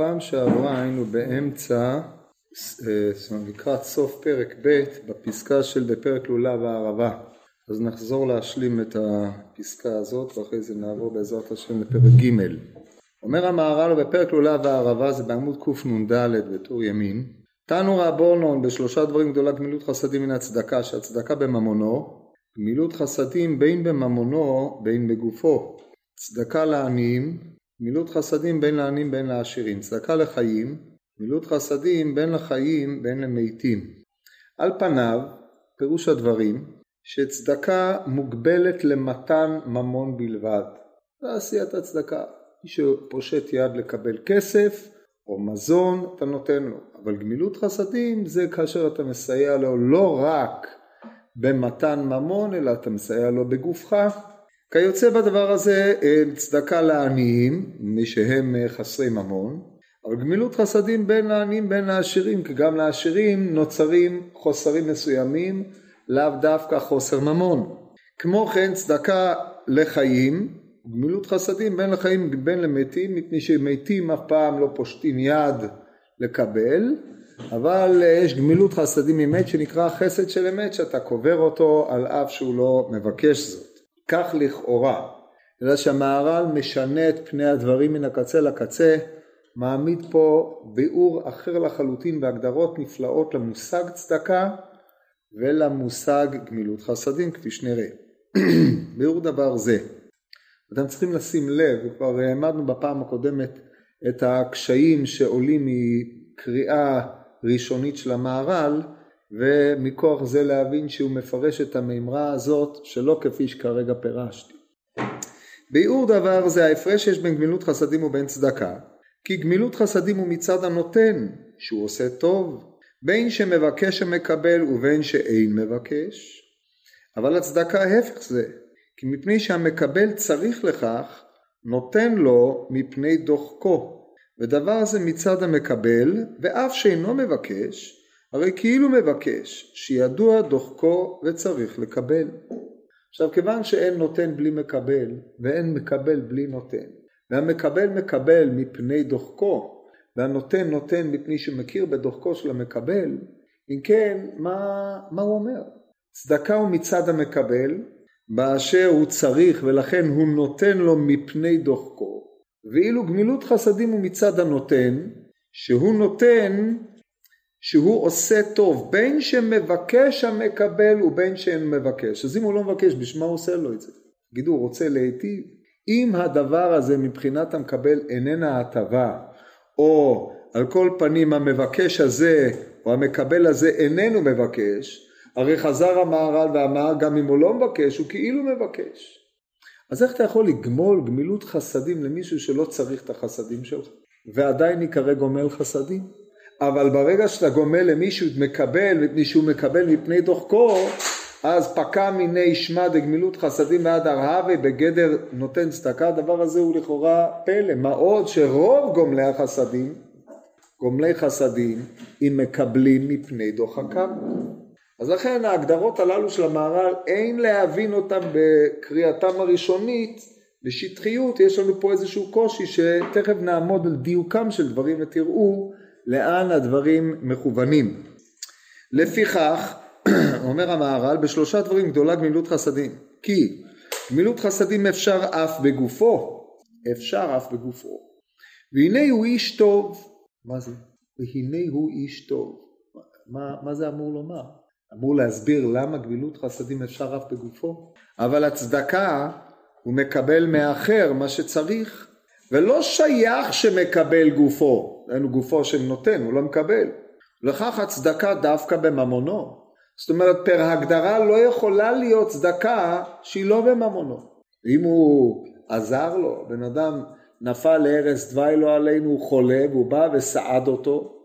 פעם שעברה היינו באמצע, אה, לקראת סוף פרק ב' בפסקה של בפרק לולב הערבה. אז נחזור להשלים את הפסקה הזאת ואחרי זה נעבור בעזרת השם לפרק ג'. אומר המהר"ל בפרק לולב הערבה זה בעמוד קנ"ד בטור ימין תנו רבונון בשלושה דברים גדולה גמילות חסדים מן הצדקה שהצדקה בממונו גמילות חסדים בין בממונו בין בגופו צדקה לעניים גמילות חסדים בין לעניים בין לעשירים. צדקה לחיים גמילות חסדים בין לחיים בין למתים. על פניו פירוש הדברים שצדקה מוגבלת למתן ממון בלבד. זה עשיית הצדקה. מי שפושט יד לקבל כסף או מזון אתה נותן לו. אבל גמילות חסדים זה כאשר אתה מסייע לו לא רק במתן ממון אלא אתה מסייע לו בגופך כיוצא בדבר הזה אה, צדקה לעניים מי שהם אה, חסרי ממון. אבל גמילות חסדים בין לעניים בין לעשירים כי גם לעשירים נוצרים חוסרים מסוימים לאו דווקא חוסר ממון. כמו כן צדקה לחיים גמילות חסדים בין לחיים בין למתים מפני שמתים אף פעם לא פושטים יד לקבל אבל יש גמילות חסדים ממת שנקרא חסד של אמת שאתה קובר אותו על אף שהוא לא מבקש זאת כך לכאורה. אלא שהמהר"ל משנה את פני הדברים מן הקצה לקצה מעמיד פה ביאור אחר לחלוטין בהגדרות נפלאות למושג צדקה ולמושג גמילות חסדים כפי שנראה. ביאור דבר זה. אתם צריכים לשים לב, כבר העמדנו בפעם הקודמת את הקשיים שעולים מקריאה ראשונית של המהר"ל ומכוח זה להבין שהוא מפרש את המימרה הזאת שלא כפי שכרגע פירשתי. ביאור דבר זה ההפרש שיש בין גמילות חסדים ובין צדקה כי גמילות חסדים הוא מצד הנותן שהוא עושה טוב בין שמבקש שמקבל ובין שאין מבקש אבל הצדקה ההפך זה כי מפני שהמקבל צריך לכך, נותן לו מפני דוחקו. ודבר זה מצד המקבל, ואף שאינו מבקש, הרי כאילו מבקש, שידוע דוחקו וצריך לקבל. עכשיו כיוון שאין נותן בלי מקבל, ואין מקבל בלי נותן, והמקבל מקבל מפני דוחקו, והנותן נותן מפני שמכיר בדוחקו של המקבל, אם כן, מה, מה הוא אומר? צדקה הוא מצד המקבל, באשר הוא צריך ולכן הוא נותן לו מפני דוחקו ואילו גמילות חסדים הוא מצד הנותן שהוא נותן שהוא עושה טוב בין שמבקש המקבל ובין שאין מבקש אז אם הוא לא מבקש בשביל מה הוא עושה לו את זה? תגידו הוא רוצה להיטיב אם הדבר הזה מבחינת המקבל איננה הטבה או על כל פנים המבקש הזה או המקבל הזה איננו מבקש הרי חזר המהר"ל ואמר גם אם הוא לא מבקש הוא כאילו מבקש. אז איך אתה יכול לגמול גמילות חסדים למישהו שלא צריך את החסדים שלך ועדיין ייקרא גומל חסדים? אבל ברגע שאתה גומל למישהו מקבל מפני שהוא מקבל מפני דוחקו אז פקע מיני שמע דגמילות חסדים ועד הרהבי בגדר נותן צדקה הדבר הזה הוא לכאורה פלא. מה עוד שרוב גומלי החסדים גומלי חסדים אם מקבלים מפני דוחקם. אז לכן ההגדרות הללו של המהר"ל אין להבין אותן בקריאתם הראשונית בשטחיות, יש לנו פה איזשהו קושי שתכף נעמוד על דיוקם של דברים ותראו לאן הדברים מכוונים. לפיכך, אומר המהר"ל, בשלושה דברים גדולה גמילות חסדים. כי גמילות חסדים אפשר אף בגופו, אפשר אף בגופו. והנה הוא איש טוב, מה זה? והנה הוא איש טוב. מה, מה זה אמור לומר? אמור להסביר למה גמילות חסדים אפשר אף בגופו, אבל הצדקה הוא מקבל מאחר מה שצריך, ולא שייך שמקבל גופו, אין גופו שנותן, הוא לא מקבל. לכך הצדקה דווקא בממונו. זאת אומרת, פר הגדרה לא יכולה להיות צדקה שהיא לא בממונו. אם הוא עזר לו, בן אדם נפל להרס דווי לא עלינו, הוא חולה, והוא בא וסעד אותו,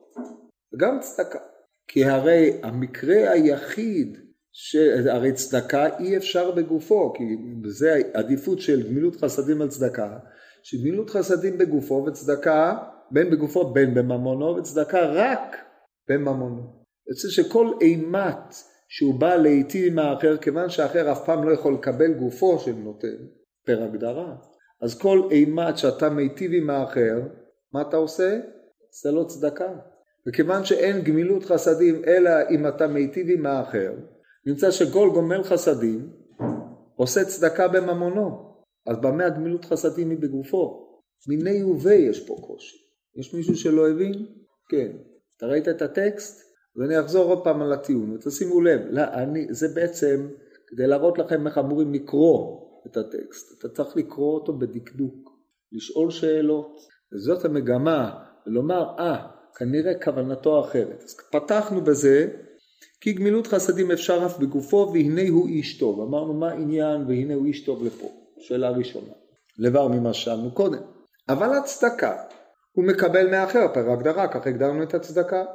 גם צדקה. כי הרי המקרה היחיד, ש... הרי צדקה אי אפשר בגופו, כי זה עדיפות של גמילות חסדים על צדקה, שגמילות חסדים בגופו וצדקה בין בגופו בין בממונו וצדקה רק בממונו. יוצא שכל אימת שהוא בא להיטיב עם האחר, כיוון שהאחר אף פעם לא יכול לקבל גופו של נותן, פר הגדרה, אז כל אימת שאתה מיטיב עם האחר, מה אתה עושה? זה לא צדקה. וכיוון שאין גמילות חסדים אלא אם אתה מיטיב עם האחר, נמצא שכל גומל חסדים עושה צדקה בממונו. אז במה הגמילות חסדים היא בגופו? מיני ובי יש פה קושי. יש מישהו שלא הבין? כן. אתה ראית את הטקסט? אז אני אחזור עוד פעם על הטיעון, ותשימו לב, לא, אני, זה בעצם כדי להראות לכם איך אמורים לקרוא את הטקסט. אתה צריך לקרוא אותו בדקדוק, לשאול שאלות, וזאת המגמה, ולומר, אה, ah, כנראה כוונתו אחרת. אז פתחנו בזה, כי גמילות חסדים אפשר אף בגופו, והנה הוא איש טוב. אמרנו מה העניין, והנה הוא איש טוב לפה. שאלה ראשונה. לבר ממה שאלנו קודם. אבל הצדקה, הוא מקבל מאחר, פר הגדרה, כך הגדרנו את הצדקה.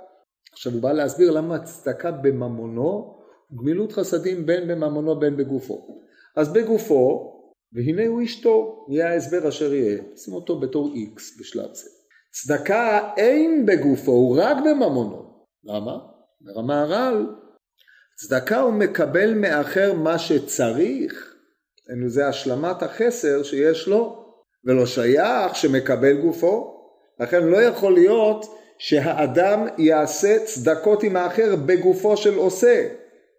עכשיו הוא בא להסביר למה הצדקה בממונו, גמילות חסדים בין בממונו בין בגופו. אז בגופו, והנה הוא איש טוב, יהיה ההסבר אשר יהיה, שים אותו בתור איקס בשלב זה. צדקה אין בגופו, הוא רק בממונו. למה? אומר המהר"ל, צדקה הוא מקבל מאחר מה שצריך, זה השלמת החסר שיש לו, ולא שייך שמקבל גופו, לכן לא יכול להיות שהאדם יעשה צדקות עם האחר בגופו של עושה,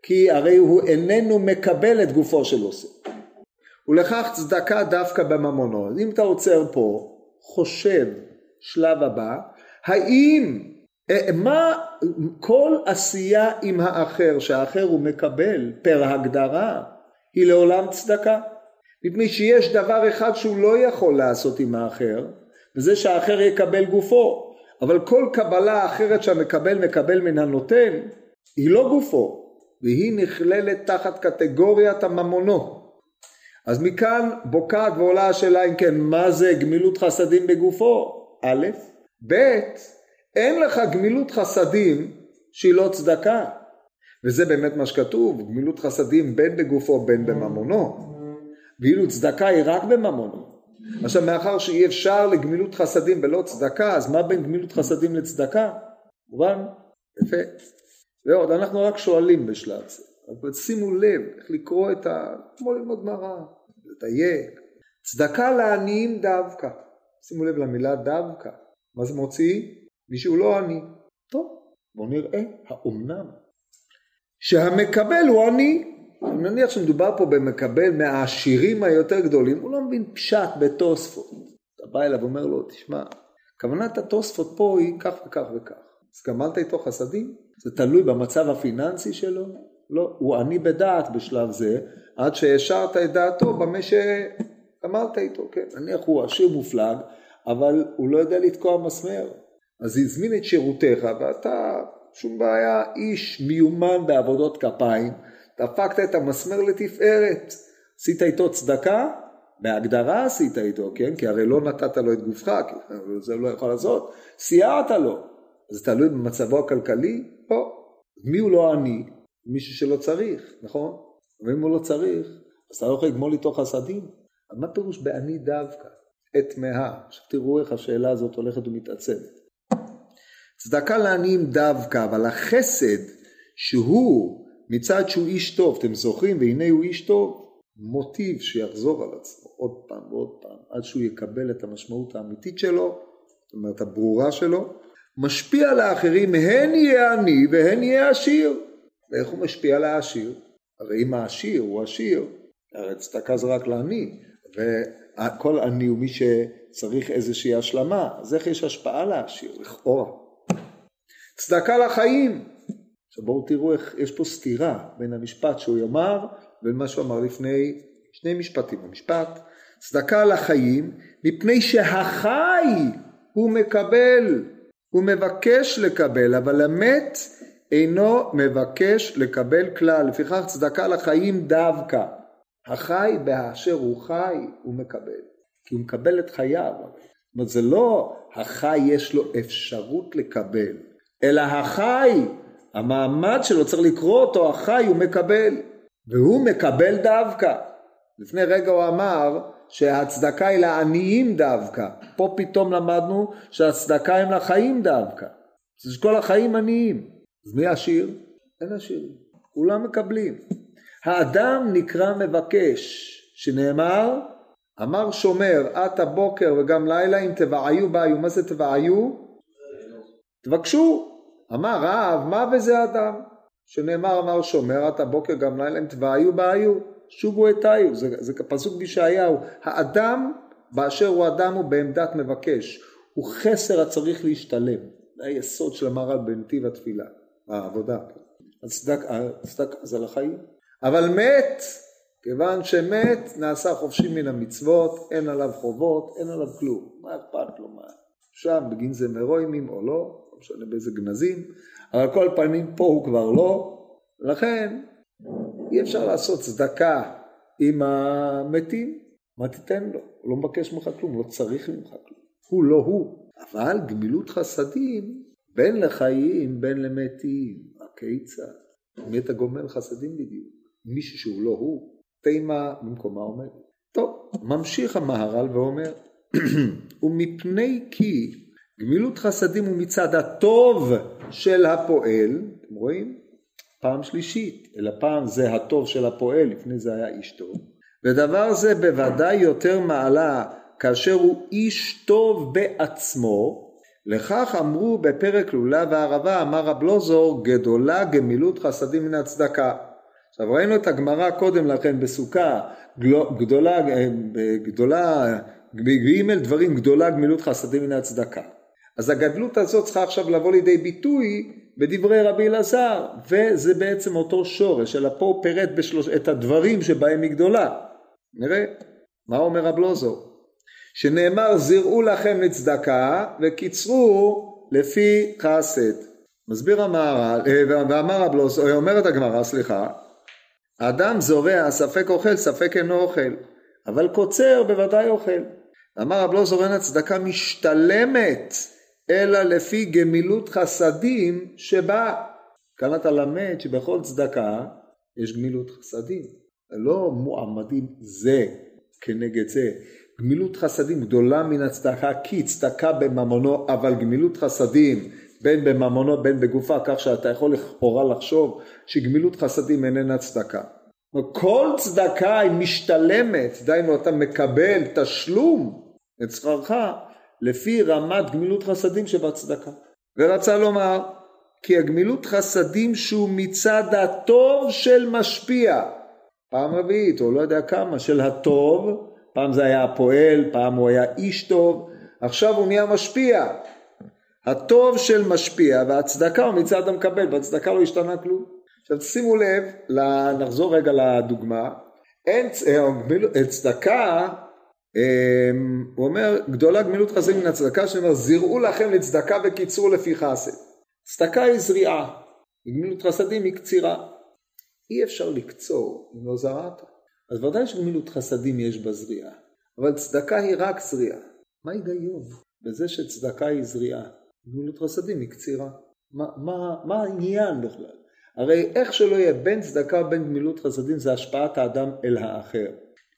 כי הרי הוא איננו מקבל את גופו של עושה. ולכך צדקה דווקא בממונו. אם אתה עוצר פה, חושב שלב הבא, האם, אה, מה כל עשייה עם האחר שהאחר הוא מקבל פר הגדרה היא לעולם צדקה? מפני שיש דבר אחד שהוא לא יכול לעשות עם האחר, וזה שהאחר יקבל גופו. אבל כל קבלה אחרת שהמקבל מקבל מן הנותן, היא לא גופו, והיא נכללת תחת קטגוריית הממונו. אז מכאן בוקעת ועולה השאלה אם כן, מה זה גמילות חסדים בגופו? א', ב', אין לך גמילות חסדים שהיא לא צדקה. וזה באמת מה שכתוב, גמילות חסדים בין בגופו בין בממונו. ואילו צדקה היא רק בממונו. עכשיו מאחר שאי אפשר לגמילות חסדים בלא צדקה, אז מה בין גמילות חסדים לצדקה? מובן? יפה. ועוד, אנחנו רק שואלים בשלב זה. אבל שימו לב איך לקרוא את ה... כמו ללמוד מראה, לדייק. צדקה לעניים דווקא. שימו לב למילה דווקא. מה זה מוציא? מישהו לא עני. טוב, בואו נראה, האומנם? שהמקבל הוא עני, נניח שמדובר פה במקבל מהעשירים היותר גדולים, הוא לא מבין פשט בתוספות. אתה בא אליו ואומר לו, תשמע, כוונת התוספות פה היא כך וכך וכך. אז גמרת איתו חסדים? זה תלוי במצב הפיננסי שלו? לא, הוא עני בדעת בשלב זה, עד שהשארת את דעתו במה שגמרת איתו, כן. נניח הוא עשיר מופלג, אבל הוא לא יודע לתקוע מסמר. אז הזמין את שירותיך ואתה, שום בעיה, איש מיומן בעבודות כפיים, דפקת את המסמר לתפארת. עשית איתו צדקה? בהגדרה עשית איתו, כן? כי הרי לא נתת לו את גופך, כי זה לא יכול לעשות. סייעת לו. זה תלוי במצבו הכלכלי? לא. מי הוא לא עני? מישהו שלא צריך, נכון? ואם הוא לא צריך, אז אתה לא יכול לגמול איתו חסדים. אז מה פירוש בעני דווקא? את מאה. עכשיו תראו איך השאלה הזאת הולכת ומתעצמת. צדקה לעניים דווקא, אבל החסד שהוא מצד שהוא איש טוב, אתם זוכרים, והנה הוא איש טוב, מוטיב שיחזור על עצמו עוד פעם ועוד פעם, עד שהוא יקבל את המשמעות האמיתית שלו, זאת אומרת הברורה שלו, משפיע על האחרים, הן יהיה עני והן יהיה עשיר. ואיך הוא משפיע על העשיר? הרי אם העשיר הוא עשיר, הרי צדקה זה רק לעני, וכל עני הוא מי שצריך איזושהי השלמה, אז איך יש השפעה לעשיר? לכאורה. צדקה לחיים, עכשיו בואו תראו איך יש פה סתירה בין המשפט שהוא יאמר ובין מה שהוא אמר לפני שני משפטים. המשפט צדקה לחיים מפני שהחי הוא מקבל, הוא מבקש לקבל, אבל המת אינו מבקש לקבל כלל. לפיכך צדקה לחיים דווקא. החי באשר הוא חי הוא מקבל, כי הוא מקבל את חייו. זאת אומרת זה לא החי יש לו אפשרות לקבל, אלא החי המעמד שלו צריך לקרוא אותו החי הוא מקבל. והוא מקבל דווקא. לפני רגע הוא אמר שהצדקה היא לעניים דווקא. פה פתאום למדנו שהצדקה הם לחיים דווקא. אז כל החיים עניים. אז מי עשיר? אין עשיר כולם מקבלים. האדם נקרא מבקש שנאמר אמר שומר את הבוקר וגם לילה אם תבעיו בעיו. מה זה תבעיו? תבקשו. אמר רב, מה וזה אדם? שנאמר אמר שומר את הבוקר גם לילה הם תבעיו בעיו, שובו אתיו, זה, זה פסוק בישעיהו. האדם באשר הוא אדם הוא בעמדת מבקש, הוא חסר הצריך להשתלם, זה היסוד של המהר"ל בנתיב התפילה, העבודה, הצדק, הצדק זה לחיים, אבל מת, כיוון שמת נעשה חופשי מן המצוות, אין עליו חובות, אין עליו כלום, מה אכפת לו, מה, שם בגין זה מרוימים או לא משנה באיזה גנזים, אבל כל פנים פה הוא כבר לא, לכן אי אפשר לעשות צדקה עם המתים, מה תיתן לו? הוא לא מבקש ממך כלום, לא צריך ממך כלום, הוא לא הוא. אבל גמילות חסדים בין לחיים בין למתים, הכיצד? מי אתה גומל חסדים בדיוק? מישהו שהוא לא הוא, תימה במקומה עומד. טוב, ממשיך המהר"ל ואומר, ומפני כי גמילות חסדים הוא מצד הטוב של הפועל, אתם רואים? פעם שלישית, אלא פעם זה הטוב של הפועל, לפני זה היה איש טוב. ודבר זה בוודאי יותר מעלה כאשר הוא איש טוב בעצמו, לכך אמרו בפרק לולה וערבה אמר רב לוזור גדולה גמילות חסדים מן הצדקה. עכשיו ראינו את הגמרא קודם לכן בסוכה גדולה, גדולה, ג' דברים גדולה גמילות חסדים מן הצדקה. אז הגדלות הזאת צריכה עכשיו לבוא לידי ביטוי בדברי רבי אלעזר, וזה בעצם אותו שורש, אלא פה הוא פירט בשלוש, את הדברים שבהם היא גדולה. נראה, מה אומר רב לוזו? שנאמר זירעו לכם לצדקה וקיצרו לפי חסד. מסביר המהר"ל, אה, ואמר רב לוזו, אה, אומרת הגמרא, סליחה, האדם זורע ספק אוכל ספק אינו אוכל, אבל קוצר בוודאי אוכל. אמר רב לוזו אין הצדקה משתלמת אלא לפי גמילות חסדים שבה. כאן אתה למד שבכל צדקה יש גמילות חסדים. לא מועמדים זה כנגד זה. גמילות חסדים גדולה מן הצדקה כי צדקה בממונו אבל גמילות חסדים בין בממונו בין בגופה כך שאתה יכול לכאורה לחשוב שגמילות חסדים איננה צדקה. כל צדקה היא משתלמת, דהיינו אתה מקבל תשלום את שכרך לפי רמת גמילות חסדים שבצדקה. ורצה לומר כי הגמילות חסדים שהוא מצד הטוב של משפיע, פעם רביעית או לא יודע כמה, של הטוב, פעם זה היה הפועל, פעם הוא היה איש טוב, עכשיו הוא נהיה משפיע. הטוב של משפיע והצדקה הוא מצד המקבל, בצדקה לא השתנה כלום. עכשיו שימו לב, נחזור רגע לדוגמה, אין אה, צדקה הוא אומר, גדולה גמילות חסדים מן הצדקה, שאומר, זירעו לכם לצדקה וקיצרו לפי חסד. צדקה היא זריעה, גמילות חסדים היא קצירה. אי אפשר לקצור אם לא זרעת. אז ודאי שגמילות חסדים יש בזריעה, אבל צדקה היא רק זריעה. מה ההיגיון בזה שצדקה היא זריעה? גמילות חסדים היא קצירה. מה, מה, מה העניין בכלל? הרי איך שלא יהיה בין צדקה ובין גמילות חסדים זה השפעת האדם אל האחר.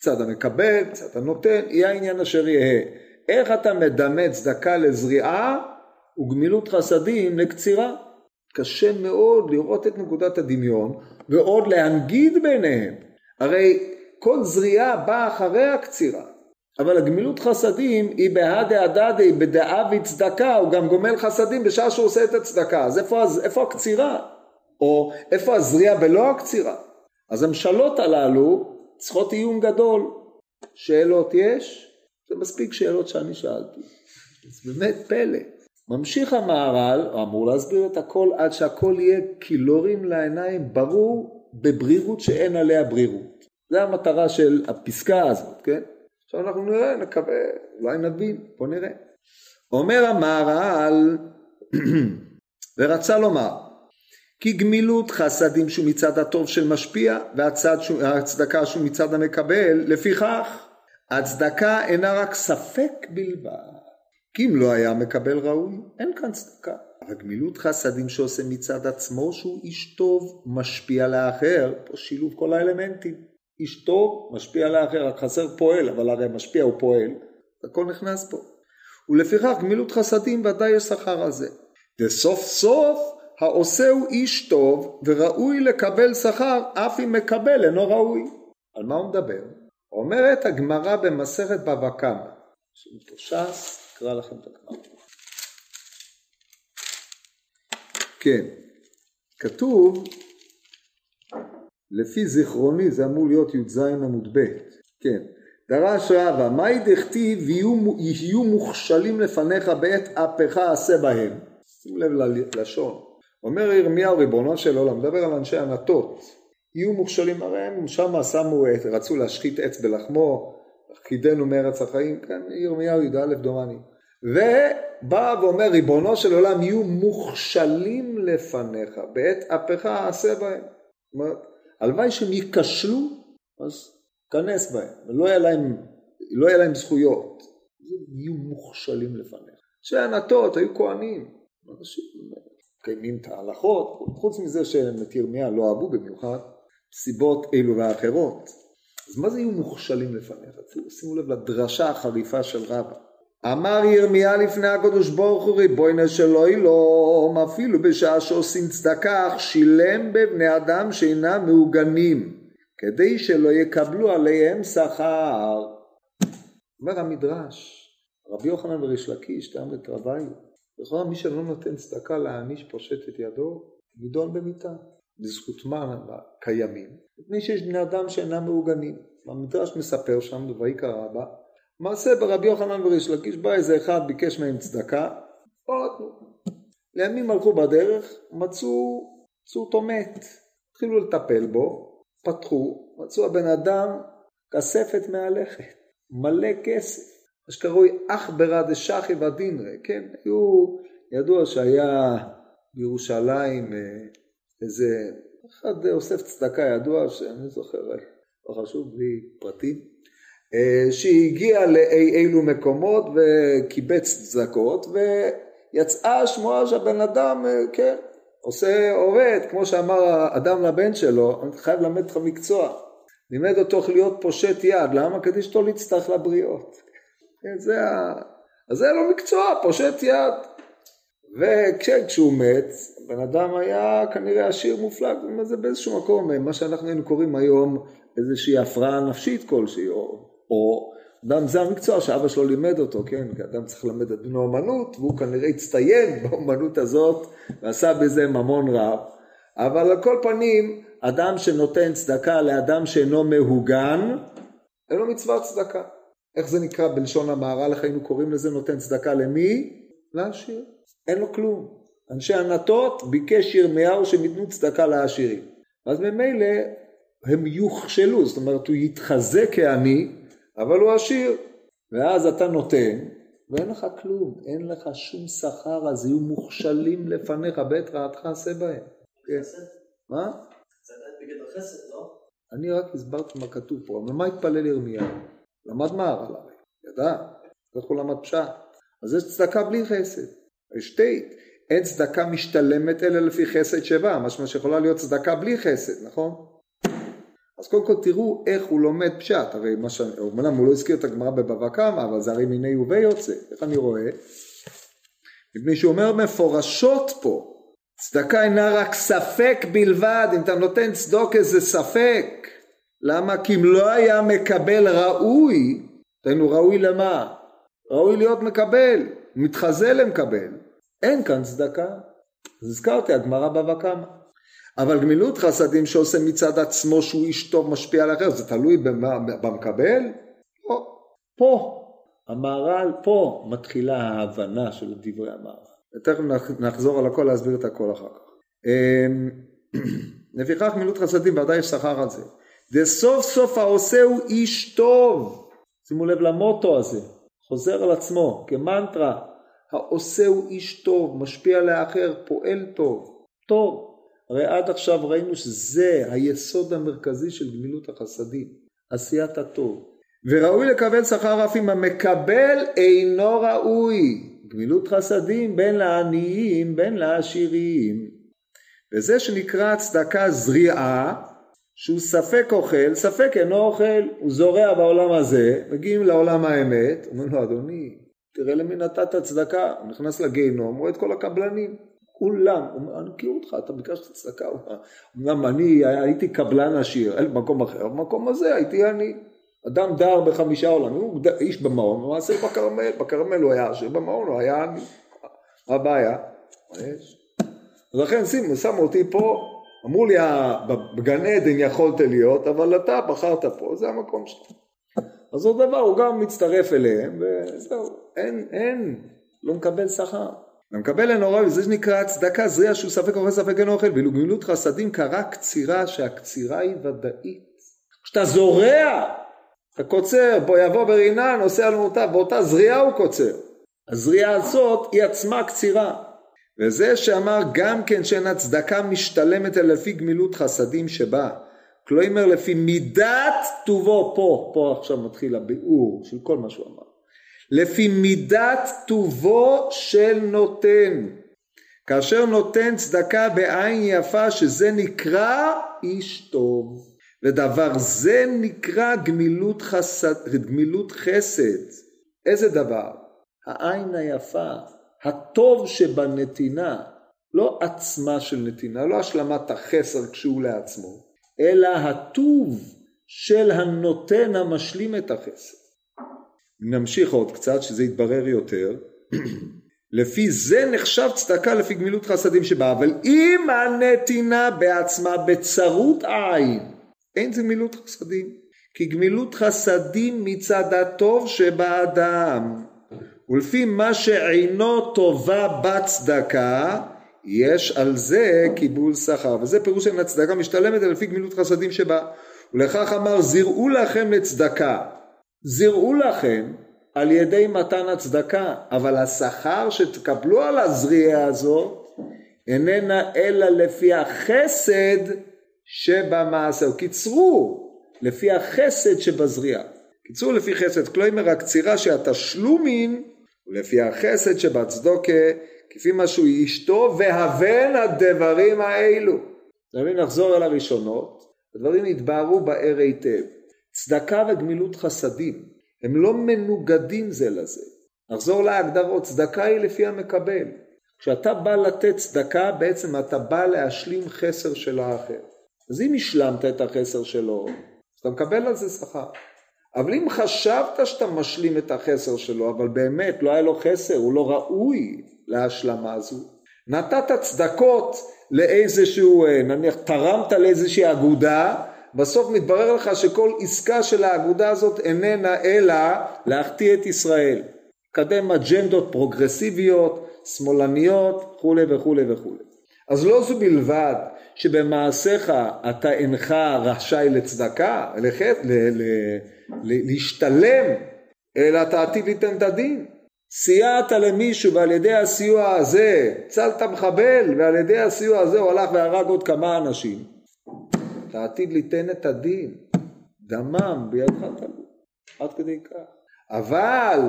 צד המקבל, צד הנותן, יהיה העניין אשר יהא. איך אתה מדמה צדקה לזריעה וגמילות חסדים לקצירה? קשה מאוד לראות את נקודת הדמיון ועוד להנגיד ביניהם. הרי כל זריעה באה אחרי הקצירה. אבל הגמילות חסדים היא בהדה הדדי בדעה וצדקה, הוא גם גומל חסדים בשעה שהוא עושה את הצדקה. אז איפה, איפה הקצירה? או איפה הזריעה בלא הקצירה? אז המשלות הללו צריכות עיון גדול. שאלות יש? זה מספיק שאלות שאני שאלתי. זה באמת פלא. ממשיך המהר"ל, הוא אמור להסביר את הכל עד שהכל יהיה קילורים לעיניים ברור בברירות שאין עליה ברירות. זה המטרה של הפסקה הזאת, כן? עכשיו אנחנו נראה, נקווה, אולי נבין, בוא נראה. אומר המהר"ל, ורצה לומר, כי גמילות חסדים שהוא מצד הטוב של משפיע והצדקה שהוא מצד המקבל לפיכך הצדקה אינה רק ספק בלבד. כי אם לא היה מקבל ראוי אין כאן צדקה. אבל גמילות חסדים שעושה מצד עצמו שהוא איש טוב משפיע לאחר פה שילוב כל האלמנטים. איש טוב משפיע לאחר רק חסר פועל אבל הרי משפיע הוא פועל. הכל נכנס פה. ולפיכך גמילות חסדים ודאי יש שכר על זה. וסוף סוף העושה הוא איש טוב וראוי לקבל שכר אף אם מקבל אינו ראוי. על מה הוא מדבר? אומרת הגמרא במסכת בבא קמא, ש"ס, אקרא לכם את הגמרא. כן, כתוב, לפי זיכרוני זה אמור להיות י"ז עמוד ב', כן, דרש רבא, מהי דכתיב יהיו מוכשלים לפניך בעת אפך עשה בהם, שימו לב ללשון, אומר ירמיהו ריבונו של עולם, מדבר על אנשי ענתות, יהיו מוכשלים, הרי הם שמה שמו, רצו להשחית עץ בלחמו, קידנו מארץ החיים, כן, ירמיהו י"א דומני, ובא ואומר ריבונו של עולם יהיו מוכשלים לפניך בעת אפך עשה בהם, זאת אומרת הלוואי שהם ייכשלו אז כנס בהם, ולא יהיה להם, לא יהיה להם זכויות, יהיו מוכשלים לפניך. אנשי ענתות היו כהנים, אנשים מקיימים את ההלכות, חוץ מזה שהם את ירמיה לא אהבו במיוחד, סיבות אלו ואחרות. אז מה זה יהיו מוכשלים לפניך? שימו לב לדרשה החריפה של רבא. אמר ירמיה לפני הקדוש ברוך הוא ריבונו שלא ילום אפילו בשעה שעושים צדקה שילם בבני אדם שאינם מעוגנים כדי שלא יקבלו עליהם שכר. אומר המדרש, רבי יוחנן וריש לקיש, טעם לתרוויו, לכאורה מי שלא נותן צדקה להעניש פושט את ידו, נידון במיתה. בזכות מה קיימים? מפני שיש בני אדם שאינם מעוגנים. המדרש מספר שם, ויקרא רבה, מעשה ברבי יוחנן וריש לקיש, בא איזה אחד, ביקש מהם צדקה, נתנו. לימים הלכו בדרך, מצאו אותו מת. התחילו לטפל בו, פתחו, מצאו הבן אדם כספת מהלכת, מלא כסף, מה שקרוי אח ברא דשחי ודינרי, כן, היו, ידוע שהיה בירושלים אה, איזה, אחד אוסף צדקה ידוע, שאני זוכר, לא חשוב, בלי פרטים, אה, שהגיע לאי אילו מקומות וקיבץ צדקות ויצאה שמועה שהבן אדם, אה, כן, עושה עובד, כמו שאמר אדם לבן שלו, אני חייב ללמד אותך מקצוע. לימד אותו להיות פושט יד, למה? כדי שאתו להצטרך לבריות. כן, זה ה... אז זה לא מקצוע, פושט יד. וכשהוא מת, בן אדם היה כנראה עשיר מופלג, זה באיזשהו מקום, מה שאנחנו היינו קוראים היום איזושהי הפרעה נפשית כלשהי, או, או אדם זה המקצוע שאבא שלו לימד אותו, כן? אדם צריך ללמד את בנו אמנות, והוא כנראה הצטיין באמנות הזאת ועשה בזה ממון רב. אבל על כל פנים, אדם שנותן צדקה לאדם שאינו מהוגן, אין לו מצוות צדקה. איך זה נקרא בלשון המהר"ל, איך היינו קוראים לזה נותן צדקה למי? לעשיר. אין לו כלום. אנשי ענתות ביקש ירמיהו שהם ייתנו צדקה לעשירים. אז ממילא הם יוכשלו, זאת אומרת הוא יתחזק כעני אבל הוא עשיר, ואז אתה נותן, ואין לך כלום, אין לך שום שכר, אז יהיו מוכשלים לפניך, בית רעתך עשה בהם. כן. מה? לא? אני רק הסברתי מה כתוב פה, אבל מה התפלל ירמיהו? למד מהר"ל הרי, ידע, איך הוא למד פשט. אז יש צדקה בלי חסד, יש שתי, אין צדקה משתלמת אלא לפי חסד שבא, משמע שיכולה להיות צדקה בלי חסד, נכון? אז קודם כל תראו איך הוא לומד פשט, הרי מה ש... אומנם הוא לא הזכיר את הגמרא בבבא קמא, אבל זה הרי מיני ובי יוצא, איך אני רואה? מפני שהוא אומר מפורשות פה, צדקה אינה רק ספק בלבד, אם אתה נותן צדוק איזה ספק, למה? כי אם לא היה מקבל ראוי, תראינו ראוי למה? ראוי להיות מקבל, מתחזה למקבל, אין כאן צדקה. אז הזכרתי הגמרא בבא קמא. אבל גמילות חסדים שעושה מצד עצמו שהוא איש טוב משפיע על אחר, זה תלוי במה, במקבל? לא. פה, המהר"ל, פה מתחילה ההבנה של דברי המהר"ל. ותכף נחזור על הכל להסביר את הכל אחר כך. אמ, לפיכך גמילות חסדים ודאי יש שכר על זה. וסוף סוף העושה הוא איש טוב. שימו לב למוטו הזה, חוזר על עצמו כמנטרה. העושה הוא איש טוב, משפיע לאחר, פועל טוב. טוב. הרי עד עכשיו ראינו שזה היסוד המרכזי של גמילות החסדים, עשיית הטוב. וראוי לקבל שכר אף אם המקבל אינו ראוי. גמילות חסדים בין לעניים בין לעשירים. וזה שנקרא צדקה זריעה, שהוא ספק אוכל, ספק אינו אוכל, הוא זורע בעולם הזה, מגיעים לעולם האמת, אומרים לו אדוני, תראה למי נתת צדקה, הוא נכנס לגיהנום, רואה את כל הקבלנים. כולם, הוא אומר, אני מכיר אותך, אתה ביקשת צדקה, אמנם אני הייתי קבלן עשיר, אין מקום אחר, במקום הזה הייתי אני. אדם דר בחמישה עולמים, הוא איש במעון, הוא מעשה בכרמל, בכרמל הוא היה עשיר, במעון הוא היה אני. מה הבעיה? אז לכן שימו, שמו אותי פה, אמרו לי בגן עדן יכולת להיות, אבל אתה בחרת פה, זה המקום שלך. אז אותו דבר, הוא גם מצטרף אליהם, וזהו, אין, אין, לא מקבל שכר. ומקבל אין הוראה, וזה שנקרא צדקה זריע שהוא ספק אוכל ספק אין אוכל, ואילו גמילות חסדים קרה קצירה, שהקצירה היא ודאית. כשאתה זורע, אתה קוצר, בוא יבוא ברינה, נוסע למוטב, באותה זריעה הוא קוצר. הזריעה הזאת היא עצמה קצירה. וזה שאמר גם כן שאין הצדקה משתלמת אלא לפי גמילות חסדים שבה. כלומר לפי מידת טובו, פה, פה עכשיו מתחיל הביאור של כל מה שהוא אמר. לפי מידת טובו של נותן. כאשר נותן צדקה בעין יפה שזה נקרא איש טוב. ודבר זה נקרא גמילות, חסד, גמילות חסד. איזה דבר? העין היפה, הטוב שבנתינה, לא עצמה של נתינה, לא השלמת החסר כשהוא לעצמו, אלא הטוב של הנותן המשלים את החסר. נמשיך עוד קצת שזה יתברר יותר. לפי זה נחשב צדקה לפי גמילות חסדים שבה, אבל אם הנתינה בעצמה בצרות עין, אין זה גמילות חסדים, כי גמילות חסדים מצד הטוב שבאדם, ולפי מה שעינו טובה בצדקה, יש על זה קיבול שכר, וזה פירוש של הצדקה משתלמת לפי גמילות חסדים שבה. ולכך אמר זירעו לכם לצדקה, זירעו לכם על ידי מתן הצדקה, אבל השכר שתקבלו על הזריעה הזאת איננה אלא לפי החסד שבמעשה, או קיצרו לפי החסד שבזריעה. קיצרו לפי חסד, כלומר הקצירה שהתשלומין ולפי החסד שבצדוקה כפי מה שהוא אשתו והבן הדברים האלו. אתה מבין, נחזור על הראשונות, הדברים יתבהרו באר היטב. צדקה וגמילות חסדים הם לא מנוגדים זה לזה. נחזור להגדרות, צדקה היא לפי המקבל. כשאתה בא לתת צדקה בעצם אתה בא להשלים חסר של האחר. אז אם השלמת את החסר שלו, אז אתה מקבל על זה שכר. אבל אם חשבת שאתה משלים את החסר שלו, אבל באמת לא היה לו חסר, הוא לא ראוי להשלמה הזו, נתת צדקות לאיזשהו, אה, נניח תרמת לאיזושהי אגודה, בסוף מתברר לך שכל עסקה של האגודה הזאת איננה אלא להחטיא את ישראל. קדם אג'נדות פרוגרסיביות, שמאלניות, וכולי וכולי וכולי. אז לא זו בלבד שבמעשיך אתה אינך רשאי לצדקה, לחט, ל, ל, ל, להשתלם, אלא אתה עתיד ליתן את הדין. סייעת למישהו ועל ידי הסיוע הזה צלת מחבל ועל ידי הסיוע הזה הוא הלך והרג עוד כמה אנשים. אתה עתיד ליתן את הדין, דמם בידך תלוי, עד כדי כך. אבל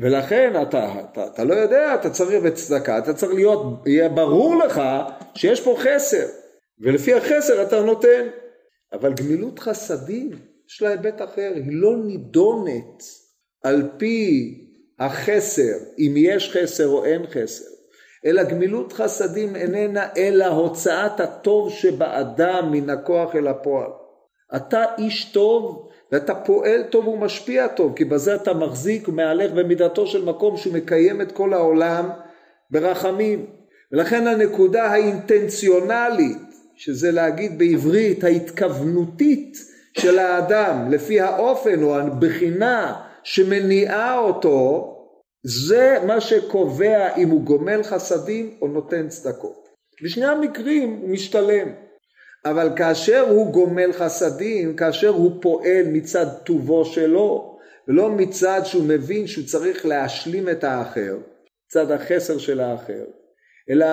ולכן אתה, אתה, אתה לא יודע, אתה צריך בצדקה, אתה צריך להיות, יהיה ברור לך שיש פה חסר, ולפי החסר אתה נותן. אבל גמילות חסדים, יש לה היבט אחר, היא לא נידונת על פי החסר, אם יש חסר או אין חסר, אלא גמילות חסדים איננה אלא הוצאת הטוב שבאדם מן הכוח אל הפועל. אתה איש טוב, ואתה פועל טוב ומשפיע טוב, כי בזה אתה מחזיק ומהלך במידתו של מקום שהוא מקיים את כל העולם ברחמים. ולכן הנקודה האינטנציונלית, שזה להגיד בעברית ההתכוונותית של האדם, לפי האופן או הבחינה שמניעה אותו, זה מה שקובע אם הוא גומל חסדים או נותן צדקות. בשני המקרים הוא משתלם. אבל כאשר הוא גומל חסדים, כאשר הוא פועל מצד טובו שלו, ולא מצד שהוא מבין שהוא צריך להשלים את האחר, מצד החסר של האחר, אלא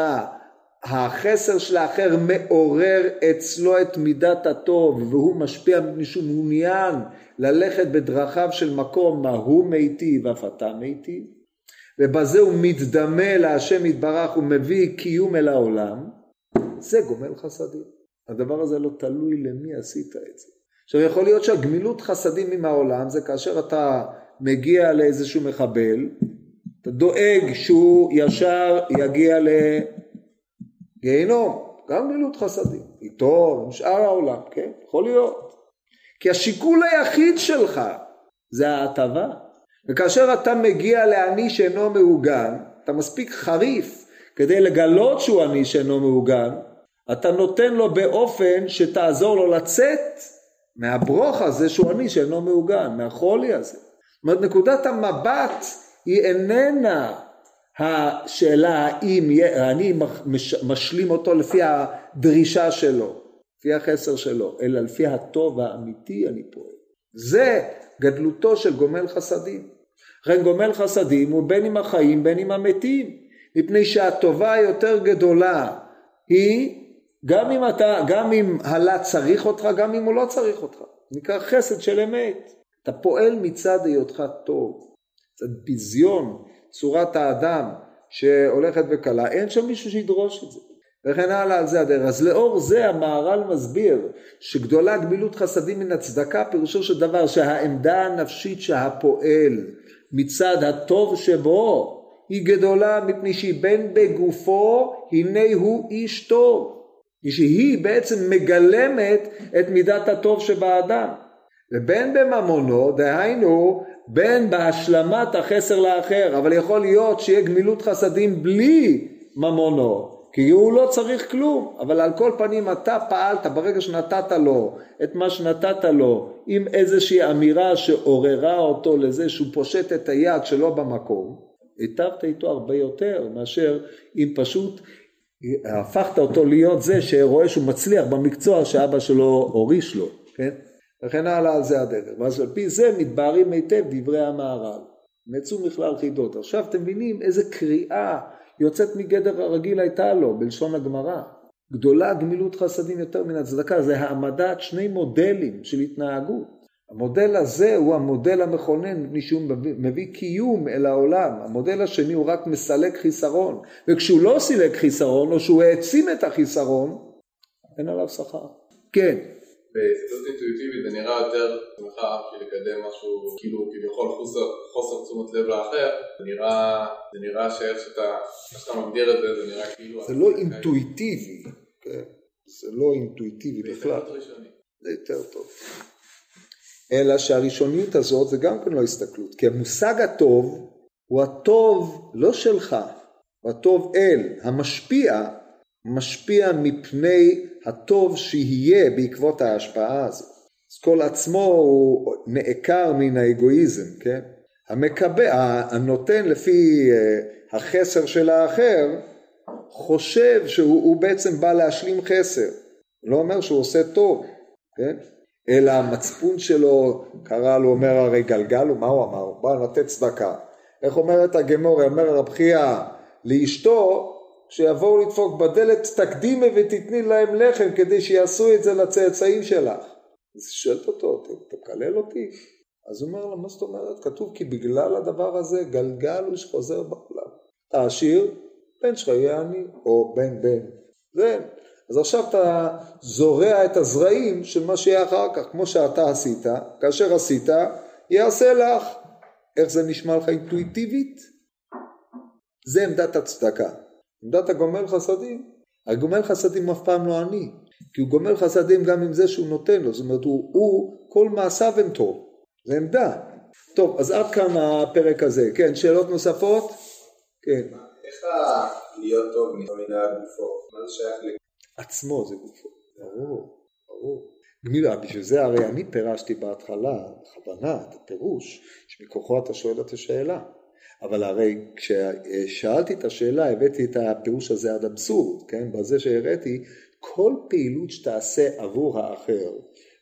החסר של האחר מעורר אצלו את מידת הטוב והוא משפיע שהוא מעוניין ללכת בדרכיו של מקום מה הוא מיטיב אף אתה מיטיב. ובזה הוא מתדמה להשם יתברך ומביא קיום אל העולם. זה גומל חסדים. הדבר הזה לא תלוי למי עשית את זה. עכשיו יכול להיות שהגמילות חסדים עם העולם זה כאשר אתה מגיע לאיזשהו מחבל, אתה דואג שהוא ישר יגיע לגיהינום, גם גמילות חסדים, איתו, עם שאר העולם, כן? יכול להיות. כי השיקול היחיד שלך זה ההטבה. וכאשר אתה מגיע לעני שאינו מעוגן, אתה מספיק חריף כדי לגלות שהוא עני שאינו מעוגן, אתה נותן לו באופן שתעזור לו לצאת מהברוך הזה שהוא עני שאינו מעוגן, מהחולי הזה. זאת אומרת, נקודת המבט היא איננה השאלה האם אני משלים אותו לפי הדרישה שלו, לפי החסר שלו, אלא לפי הטוב האמיתי אני פועל. זה גדלותו של גומל חסדים. לכן גומל חסדים הוא בין עם החיים בין עם המתים, מפני שהטובה היותר גדולה היא גם אם אתה, גם אם הלה צריך אותך, גם אם הוא לא צריך אותך. נקרא חסד של אמת. אתה פועל מצד היותך טוב. מצד ביזיון צורת האדם שהולכת וקלה, אין שם מישהו שידרוש את זה. וכן הלאה על זה הדרך. אז לאור זה המהר"ל מסביר שגדולה גמילות חסדים מן הצדקה פירושו של דבר שהעמדה הנפשית שהפועל מצד הטוב שבו היא גדולה מפני שהיא בין בגופו הנה הוא איש טוב. שהיא בעצם מגלמת את מידת הטוב שבאדם. ובין בממונו, דהיינו בין בהשלמת החסר לאחר, אבל יכול להיות שיהיה גמילות חסדים בלי ממונו, כי הוא לא צריך כלום, אבל על כל פנים אתה פעלת ברגע שנתת לו את מה שנתת לו עם איזושהי אמירה שעוררה אותו לזה שהוא פושט את היד שלא במקום, היטבת איתו הרבה יותר מאשר אם פשוט הפכת אותו להיות זה שרואה שהוא מצליח במקצוע שאבא שלו הוריש לו, כן? וכן הלאה זה הדרך. ואז על פי זה מתבהרים היטב דברי המהר"ל. נעצו מכלל חידות. עכשיו אתם מבינים איזה קריאה יוצאת מגדר הרגיל הייתה לו, בלשון הגמרא. גדולה גמילות חסדים יותר מן הצדקה, זה העמדת שני מודלים של התנהגות. המודל הזה הוא המודל המכונן, מפני שהוא מביא קיום אל העולם. המודל השני הוא רק מסלק חיסרון, וכשהוא לא סילק חיסרון, או שהוא העצים את החיסרון, אין עליו שכר. כן. בהסתכלות אינטואיטיבית זה נראה יותר שמחה בשביל לקדם משהו, כאילו כביכול חוסר, חוסר תשומת לב לאחר, זה נראה, זה נראה שאיך שאתה, שאתה מגדיר את זה, זה נראה כאילו... זה לא אינטואיטיבי, כן? זה לא אינטואיטיבי בכלל. זה יותר טוב. אלא שהראשוניות הזאת זה גם כן לא הסתכלות, כי המושג הטוב הוא הטוב לא שלך, הוא הטוב אל, המשפיע, משפיע מפני הטוב שיהיה בעקבות ההשפעה הזאת. אז כל עצמו הוא נעקר מן האגואיזם, כן? המקבל, הנותן לפי אה, החסר של האחר, חושב שהוא בעצם בא להשלים חסר. לא אומר שהוא עושה טוב, כן? אלא המצפון שלו, קרא לו, אומר הרי גלגל, ומה הוא אמר? הוא בא לתת צדקה. איך אומרת הגמור, אומר רב חייא לאשתו, שיבואו לדפוק בדלת תקדימי ותתני להם לחם כדי שיעשו את זה לצאצאים שלך. אז היא שואלת אותו, תקלל אותי? אז הוא אומר לה, מה זאת אומרת? כתוב כי בגלל הדבר הזה גלגל הוא שחוזר בעולם. אתה עשיר, בן שלך יהיה עני, או בן בן. זה, אז עכשיו אתה זורע את הזרעים של מה שיהיה אחר כך, כמו שאתה עשית, כאשר עשית, יעשה לך. איך זה נשמע לך אינטואיטיבית? זה עמדת הצדקה. עמדת הגומל חסדים, הגומל חסדים אף פעם לא עני, כי הוא גומל חסדים גם עם זה שהוא נותן לו, זאת אומרת הוא, הוא כל מעשיו הם טוב, זה עמדה. טוב, אז עד כאן הפרק הזה. כן, שאלות נוספות? כן. איך להיות טוב ממילה גופו? מה זה שייך עצמו זה גופו, ברור, ברור. גמילה, בשביל זה הרי אני פירשתי בהתחלה, בכוונה, את הפירוש, שמכוחו אתה שואל את השאלה. אבל הרי כששאלתי את השאלה הבאתי את הפירוש הזה עד אבסורד, כן? בזה שהראיתי, כל פעילות שתעשה עבור האחר,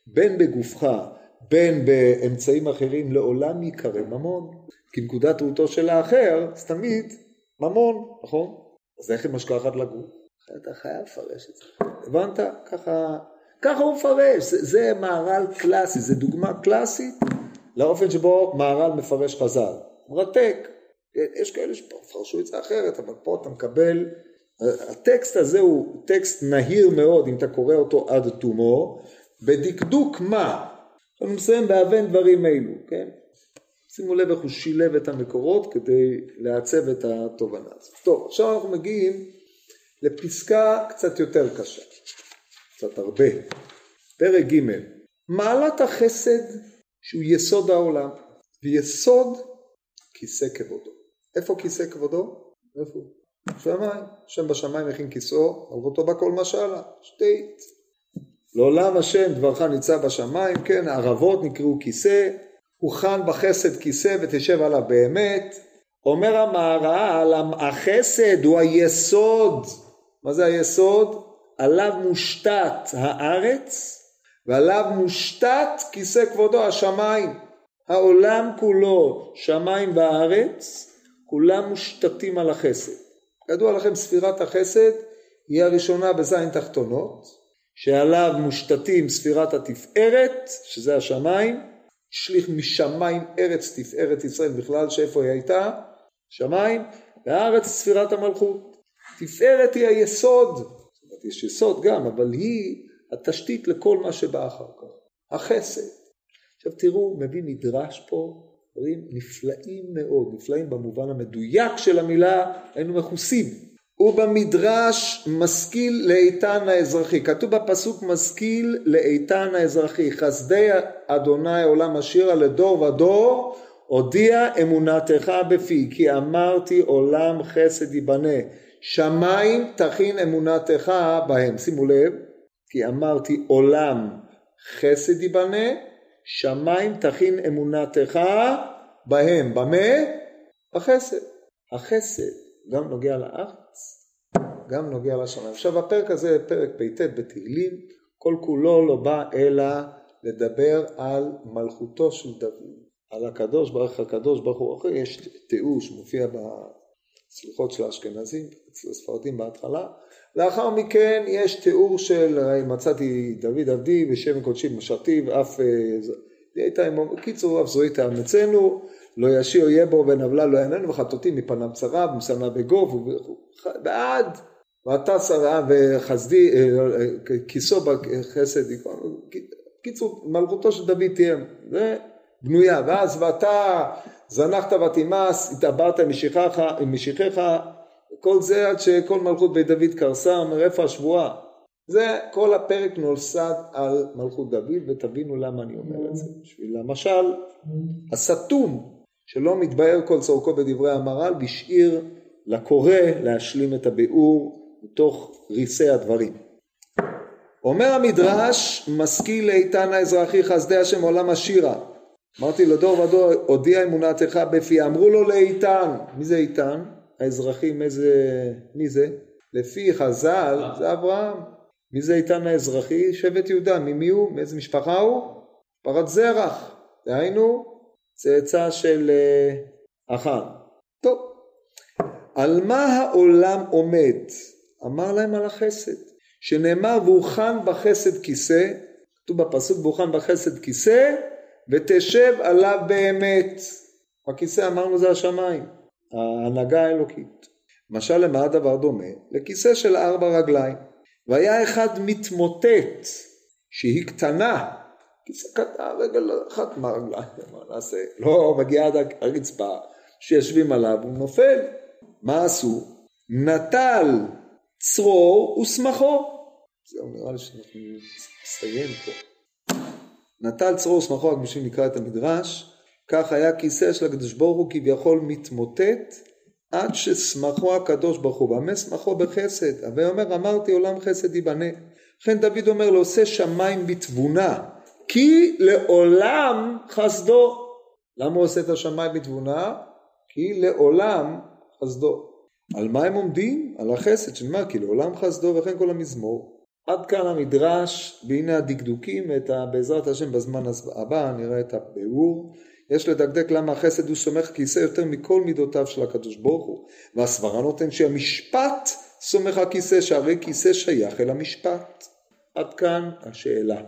בין בגופך, בין באמצעים אחרים, לעולם ייקרא ממון. כי נקודת ראותו של האחר, זה תמיד ממון, נכון? אז איך היא משכחת לגוף? אתה חייב לפרש את זה. הבנת? ככה, ככה הוא מפרש, זה, זה מהר"ל קלאסי, זה דוגמה קלאסית לאופן שבו מהר"ל מפרש חז"ל. מרתק. כן, יש כאלה שפרשו את זה אחרת, אבל פה אתה מקבל, הטקסט הזה הוא טקסט נהיר מאוד אם אתה קורא אותו עד תומו, בדקדוק מה? אני מסיים בהבן דברים אלו, כן? שימו לב איך הוא שילב את המקורות כדי לעצב את התובנה הזאת. טוב, עכשיו אנחנו מגיעים לפסקה קצת יותר קשה, קצת הרבה. פרק ג' מעלת החסד שהוא יסוד העולם, ויסוד כיסא כבודו. איפה כיסא כבודו? איפה? שמיים, השם בשמיים הכין כיסאו, מלכותו בכל משלה, שתית. לעולם השם דברך ניצב בשמיים, כן, ערבות נקראו כיסא, הוכן בחסד כיסא ותשב עליו באמת. אומר המהר"ל, החסד הוא היסוד. מה זה היסוד? עליו מושתת הארץ ועליו מושתת כיסא כבודו השמיים. העולם כולו, שמיים וארץ, כולם מושתתים על החסד. ידוע לכם ספירת החסד היא הראשונה בזין תחתונות, שעליו מושתתים ספירת התפארת, שזה השמיים, השליך משמיים ארץ תפארת ישראל בכלל, שאיפה היא הייתה? שמיים, והארץ ספירת המלכות. תפארת היא היסוד, זאת אומרת יש יסוד גם, אבל היא התשתית לכל מה שבא אחר כך, החסד. עכשיו תראו, מביא מדרש פה, דברים נפלאים מאוד, נפלאים במובן המדויק של המילה, היינו מכוסים. ובמדרש משכיל לאיתן האזרחי, כתוב בפסוק משכיל לאיתן האזרחי, חסדי אדוני עולם השירה לדור ודור, הודיע אמונתך בפי, כי אמרתי עולם חסד ייבנה, שמיים תכין אמונתך בהם. שימו לב, כי אמרתי עולם חסד ייבנה, שמיים תכין אמונתך בהם. במה? בחסד. החסד גם נוגע לארץ, גם נוגע לשמיים. עכשיו הפרק הזה, פרק פ"ט בתהילים, כל כולו לא בא אלא לדבר על מלכותו של דוד, על הקדוש ברוך הקדוש ברוך הוא, אחרי יש תיאור שמופיע בסליחות של האשכנזים, אצל הספרדים בהתחלה, לאחר מכן יש תיאור של מצאתי דוד עבדי בשם קודשי משרתי ואף קיצור אף זוהית אמצנו לא ישיר יהיה בו ונבלה לא יעננו וחטאתי מפניו צרה ומשנא בגוב ועד ואתה שרה וחסדי כיסו בחסד קיצור מלכותו של דוד תהיה בנויה ואז ואתה זנחת ותימס התעברת עם משיחיך כל זה עד שכל מלכות בית דוד קרסה, אומר איפה השבועה? זה כל הפרק נולסד על מלכות דוד ותבינו למה אני אומר את זה. בשביל המשל הסתום שלא מתבאר כל צורכו בדברי המהר"ל והשאיר לקורא להשלים את הביאור מתוך ריסי הדברים. אומר המדרש משכיל איתן האזרחי חסדי השם עולם השירה אמרתי לדור ודור הודיע אמונתך בפי אמרו לו לאיתן מי זה איתן? האזרחים איזה, מי זה? לפי חז"ל זה אברהם. מי זה איתן האזרחי? שבט יהודה. ממי הוא? מאיזה משפחה הוא? פרת זרח. דהיינו צאצא של אחן. טוב. על מה העולם עומד? אמר להם על החסד. שנאמר והוכן בחסד כיסא, כתוב בפסוק והוכן בחסד כיסא ותשב עליו באמת. הכיסא אמרנו זה השמיים. ההנהגה האלוקית. משל למה הדבר דומה? לכיסא של ארבע רגליים. והיה אחד מתמוטט, שהיא קטנה, כיסא קטן, רגל אחת מהרגליים, מה נעשה? לא מגיע עד הרצפה, שיושבים עליו, הוא נופל. מה עשו? נטל צרור ושמחו. זהו, נראה לי שאנחנו נסיים פה. נטל צרור ושמחו, רק בשביל נקרא את המדרש, כך היה כיסא של הקדוש ברוך הוא כביכול מתמוטט עד ששמחו הקדוש ברוך הוא, במה שמחו בחסד? הווי אומר אמרתי עולם חסד ייבנה. לכן דוד אומר לו שמיים בתבונה כי לעולם חסדו. למה הוא עושה את השמיים בתבונה? כי לעולם חסדו. על מה הם עומדים? על החסד מה? כי לעולם חסדו וכן כל המזמור. עד כאן המדרש והנה הדקדוקים, ה, בעזרת השם בזמן הבא נראה את הביאור. יש לדקדק למה החסד הוא סומך כיסא יותר מכל מידותיו של הקדוש ברוך הוא. והסברה נותן שהמשפט סומך הכיסא שהרי כיסא שייך אל המשפט. עד כאן השאלה